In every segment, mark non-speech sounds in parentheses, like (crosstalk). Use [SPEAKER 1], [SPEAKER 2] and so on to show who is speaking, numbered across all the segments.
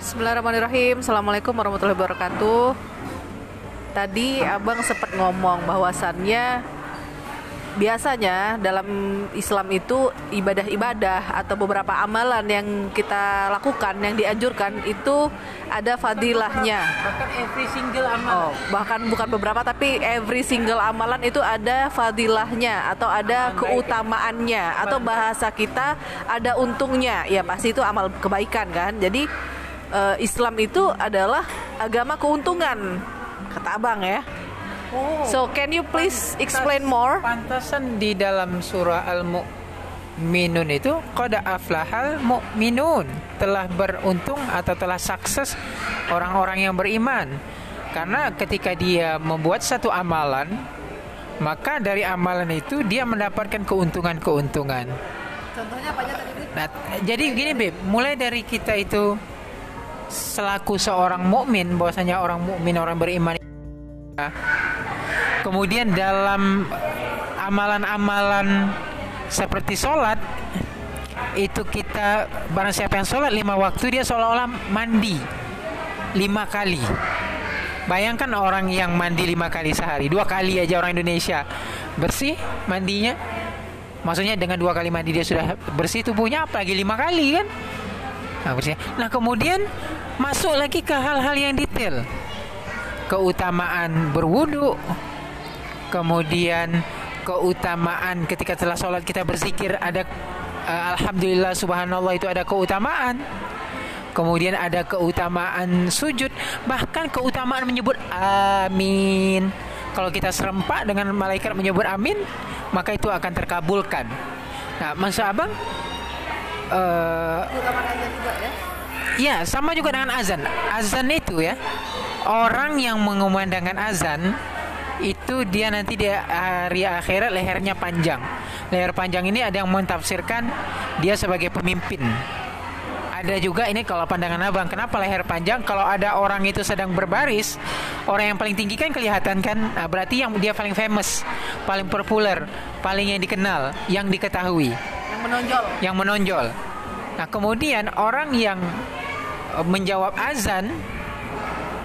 [SPEAKER 1] Bismillahirrahmanirrahim. Assalamualaikum warahmatullahi wabarakatuh. Tadi abang sempat ngomong bahwasannya biasanya dalam Islam itu ibadah-ibadah atau beberapa amalan yang kita lakukan yang dianjurkan itu ada fadilahnya.
[SPEAKER 2] Bahkan every single amal.
[SPEAKER 1] Oh, bahkan bukan beberapa tapi every single amalan itu ada fadilahnya atau ada
[SPEAKER 2] baik.
[SPEAKER 1] keutamaannya atau bahasa kita ada untungnya. Ya pasti itu amal kebaikan kan. Jadi eh, Islam itu adalah agama keuntungan kata Abang ya.
[SPEAKER 2] Oh,
[SPEAKER 1] So can you please
[SPEAKER 2] pantas-
[SPEAKER 1] explain more?
[SPEAKER 2] Pantasan di dalam surah Al-Mu'minun itu qad aflahal mu'minun telah beruntung atau telah sukses orang-orang yang beriman. Karena ketika dia membuat satu amalan, maka dari amalan itu dia mendapatkan keuntungan-keuntungan.
[SPEAKER 1] Contohnya apa aja tadi?
[SPEAKER 2] Nah, jadi gini Beb, mulai dari kita itu selaku seorang mukmin, bahwasanya orang mukmin orang beriman. Kemudian dalam amalan-amalan seperti sholat itu kita barang siapa yang sholat lima waktu dia seolah-olah mandi lima kali. Bayangkan orang yang mandi lima kali sehari, dua kali aja orang Indonesia bersih mandinya. Maksudnya dengan dua kali mandi dia sudah bersih tubuhnya, apalagi lima kali kan? Nah. Nah kemudian masuk lagi ke hal-hal yang detail, keutamaan berwudu, kemudian keutamaan ketika telah sholat kita berzikir ada eh, alhamdulillah subhanallah itu ada keutamaan. Kemudian ada keutamaan sujud, bahkan keutamaan menyebut amin. Kalau kita serempak dengan malaikat menyebut amin, maka itu akan terkabulkan. Nah, maksud abang, Ya, sama juga dengan azan. Azan itu ya, orang yang mengumandangkan azan itu dia nanti di hari akhirat lehernya panjang. Leher panjang ini ada yang mentafsirkan dia sebagai pemimpin. Ada juga ini kalau pandangan abang, kenapa leher panjang? Kalau ada orang itu sedang berbaris, orang yang paling tinggi kan kelihatan kan, Nah, berarti yang dia paling famous, paling populer, paling yang dikenal, yang diketahui
[SPEAKER 1] Yang menonjol.
[SPEAKER 2] yang menonjol. Nah, kemudian orang yang menjawab azan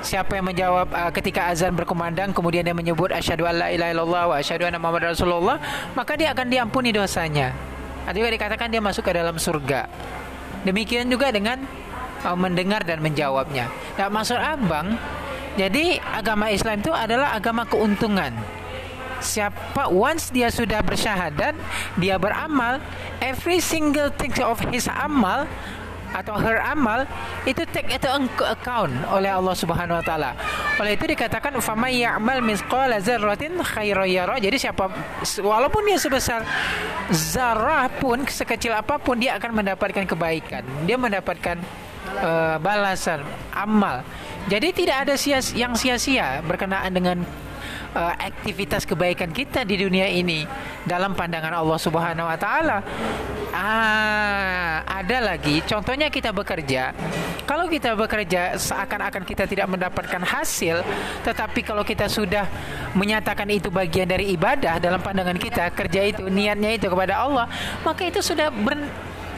[SPEAKER 2] siapa yang menjawab eh, ketika azan berkumandang kemudian dia menyebut asyhadu alla ilaha illallah wa asyhadu anna muhammadar rasulullah, maka dia akan diampuni dosanya. Ada juga dikatakan dia masuk ke dalam surga. Demikian juga dengan eh, mendengar dan menjawabnya. Nah, maksud Abang, jadi agama Islam itu adalah agama keuntungan siapa once dia sudah bersyahadat dia beramal every single thing of his amal atau her amal itu take itu account oleh Allah Subhanahu wa taala. Oleh itu dikatakan faman ya'mal misqala dzarratin khairan yara. Jadi siapa walaupun dia sebesar zarah pun sekecil apa pun dia akan mendapatkan kebaikan. Dia mendapatkan eh, balasan amal. Jadi tidak ada sia yang sia-sia berkenaan dengan uh, aktivitas kebaikan kita di dunia ini dalam pandangan Allah Subhanahu wa taala. Ah, ada lagi contohnya kita bekerja. Kalau kita bekerja seakan-akan kita tidak mendapatkan hasil, tetapi kalau kita sudah menyatakan itu bagian dari ibadah dalam pandangan kita, kerja itu niatnya itu kepada Allah, maka itu sudah ber,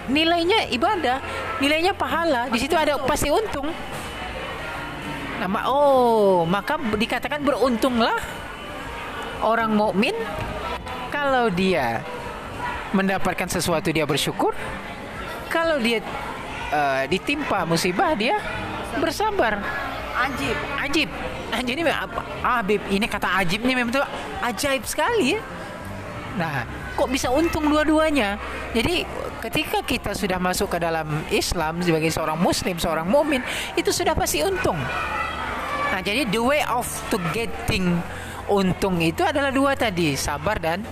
[SPEAKER 2] nilainya ibadah, nilainya pahala. Di situ ada pasti untung. Nama oh, maka dikatakan beruntunglah orang mukmin kalau dia mendapatkan sesuatu dia bersyukur. Kalau dia eh, ditimpa musibah dia bersabar.
[SPEAKER 1] Ajib.
[SPEAKER 2] Ajib. Ajib ini apa? Ah, Beb, ini kata ajib ini memang tuh ajaib sekali ya. Nah, kok bisa untung dua-duanya? Jadi ketika kita sudah masuk ke dalam Islam sebagai seorang muslim, seorang mukmin, itu sudah pasti untung. Nah, jadi the way of to getting untung itu adalah dua tadi, sabar dan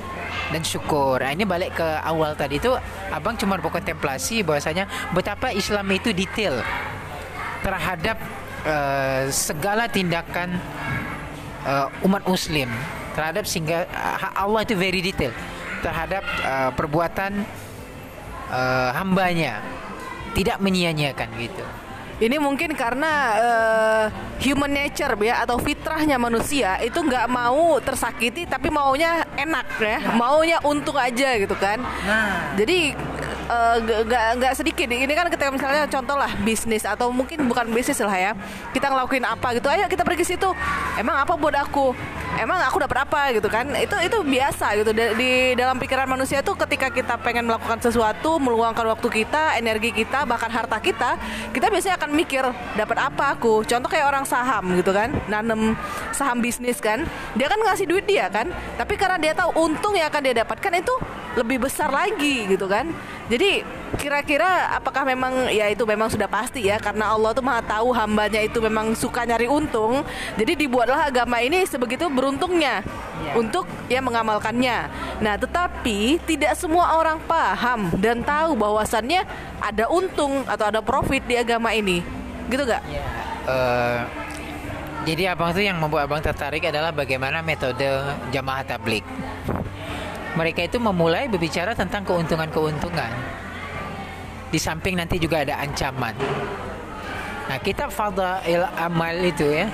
[SPEAKER 2] dan syukur. Nah, ini balik ke awal tadi itu Abang cuma berkontemplasi bahwasanya betapa Islam itu detail terhadap eh, segala tindakan eh, umat muslim terhadap sehingga eh, Allah itu very detail terhadap eh, perbuatan eh, hambanya tidak menyia-nyiakan gitu.
[SPEAKER 1] Ini mungkin karena eh, human nature ya atau fitrahnya manusia itu nggak mau tersakiti tapi maunya enak ya, maunya untung aja gitu kan.
[SPEAKER 2] Nah,
[SPEAKER 1] Jadi eh, nggak nggak sedikit ini kan ketika misalnya contoh lah bisnis atau mungkin bukan bisnis lah ya. Kita ngelakuin apa gitu. Ayo kita pergi situ. Emang apa buat aku? Emang aku dapat apa gitu kan? Itu itu biasa gitu. Di, di dalam pikiran manusia tuh ketika kita pengen melakukan sesuatu meluangkan waktu kita energi kita bahkan harta kita kita biasanya akan mikir dapat apa aku? Contoh kayak orang saham gitu kan. Nanem saham bisnis kan. Dia kan ngasih duit dia kan. Tapi karena dia tahu untung yang akan dia dapatkan itu lebih besar lagi gitu kan jadi kira-kira apakah memang ya itu memang sudah pasti ya karena Allah tuh maha tahu hambanya itu memang suka nyari untung jadi dibuatlah agama ini sebegitu beruntungnya
[SPEAKER 2] Ya.
[SPEAKER 1] untuk ya mengamalkannya nah tetapi tidak semua orang paham dan tahu bahwasannya ada untung atau ada profit di agama ini gitu gak?
[SPEAKER 2] Eh, jadi abang tuh yang membuat abang tertarik adalah bagaimana metode jamaah tablik. Mereka itu memulai berbicara tentang keuntungan-keuntungan. Di samping nanti juga ada ancaman. Nah, kitab Fadail Amal itu ya.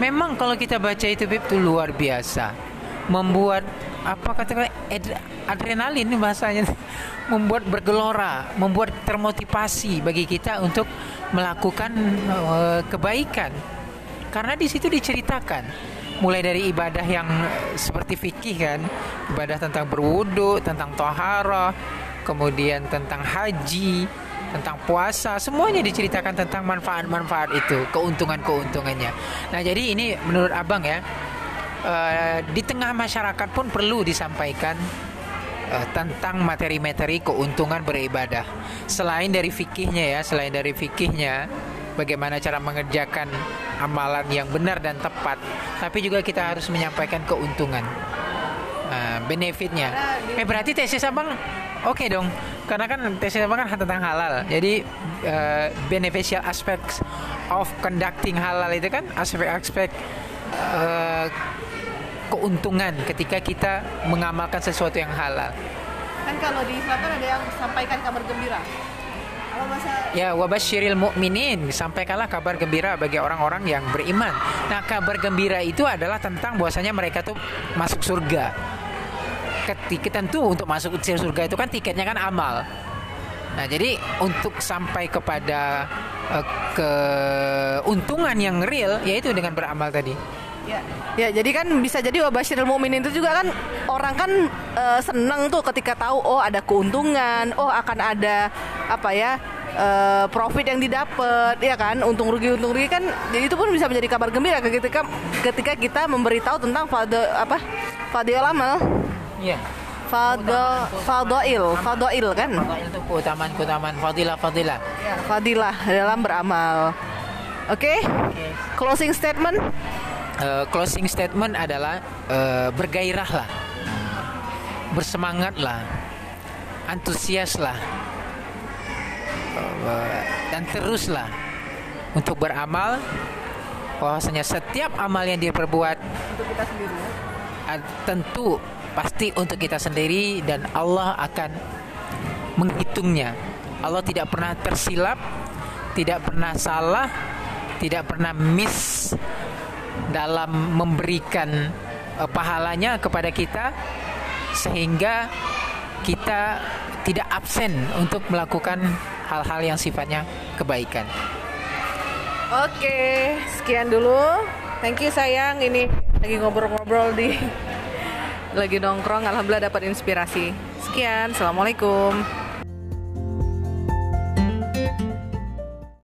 [SPEAKER 2] Memang kalau kita baca itu Bib, itu luar biasa. Membuat apa katakan ad- adrenalin bahasanya (laughs) membuat bergelora, membuat termotivasi bagi kita untuk melakukan eh, kebaikan. Karena di situ diceritakan mulai dari ibadah yang seperti fikih kan, ibadah tentang berwudu, tentang toharah, kemudian tentang haji, tentang puasa, semuanya diceritakan tentang manfaat-manfaat itu, keuntungan-keuntungannya. Nah, jadi ini menurut Abang ya, eh, di tengah masyarakat pun perlu disampaikan eh, tentang materi-materi keuntungan beribadah. Selain dari fikihnya ya, selain dari fikihnya, bagaimana cara mengerjakan amalan yang benar dan tepat, tapi juga kita harus menyampaikan keuntungan, eh, benefitnya. Eh berarti tesis abang oke dong, karena kan tesis abang kan tentang halal, jadi eh, beneficial aspects of conducting halal itu kan aspek-aspek eh, keuntungan ketika kita mengamalkan sesuatu yang halal.
[SPEAKER 1] Kan kalau di Islam kan ada yang sampaikan kabar gembira.
[SPEAKER 2] Ya, wabasyiril mukminin, sampaikanlah kabar gembira bagi orang-orang yang beriman. Nah, kabar gembira itu adalah tentang bahwasanya mereka tuh masuk surga. Ketika tentu untuk masuk surga itu kan tiketnya kan amal. Nah, jadi untuk sampai kepada eh, keuntungan yang real yaitu dengan beramal tadi.
[SPEAKER 1] Ya. ya, jadi kan bisa jadi wabashirul mu'minin itu juga kan orang kan eh, seneng tuh ketika tahu oh ada keuntungan, oh akan ada apa ya eh, profit yang didapat, ya kan? Untung rugi untung rugi kan jadi itu pun bisa menjadi kabar gembira ketika ketika kita memberitahu tentang fadl apa? Fadil amal,
[SPEAKER 2] Iya.
[SPEAKER 1] fadl fadail, fadail kan,
[SPEAKER 2] itu keutamaan-keutamaan fadilah-fadilah.
[SPEAKER 1] ya, fadilah dalam beramal. Oke, closing statement.
[SPEAKER 2] Eh, closing statement adalah eh, bergairahlah, bersemangatlah, antusiaslah, dan teruslah untuk beramal. Bahwasanya setiap amal yang dia perbuat
[SPEAKER 1] Untuk kita sendiri ya.
[SPEAKER 2] tentu pasti untuk kita sendiri dan Allah akan menghitungnya. Allah tidak pernah tersilap, tidak pernah salah, tidak pernah miss dalam memberikan eh, pahalanya kepada kita sehingga kita tidak absen untuk melakukan hal-hal yang sifatnya kebaikan.
[SPEAKER 1] Oke, sekian dulu. Thank you sayang. Ini lagi ngobrol-ngobrol di (laughs) lagi nongkrong. Alhamdulillah dapat inspirasi. Sekian. Assalamualaikum.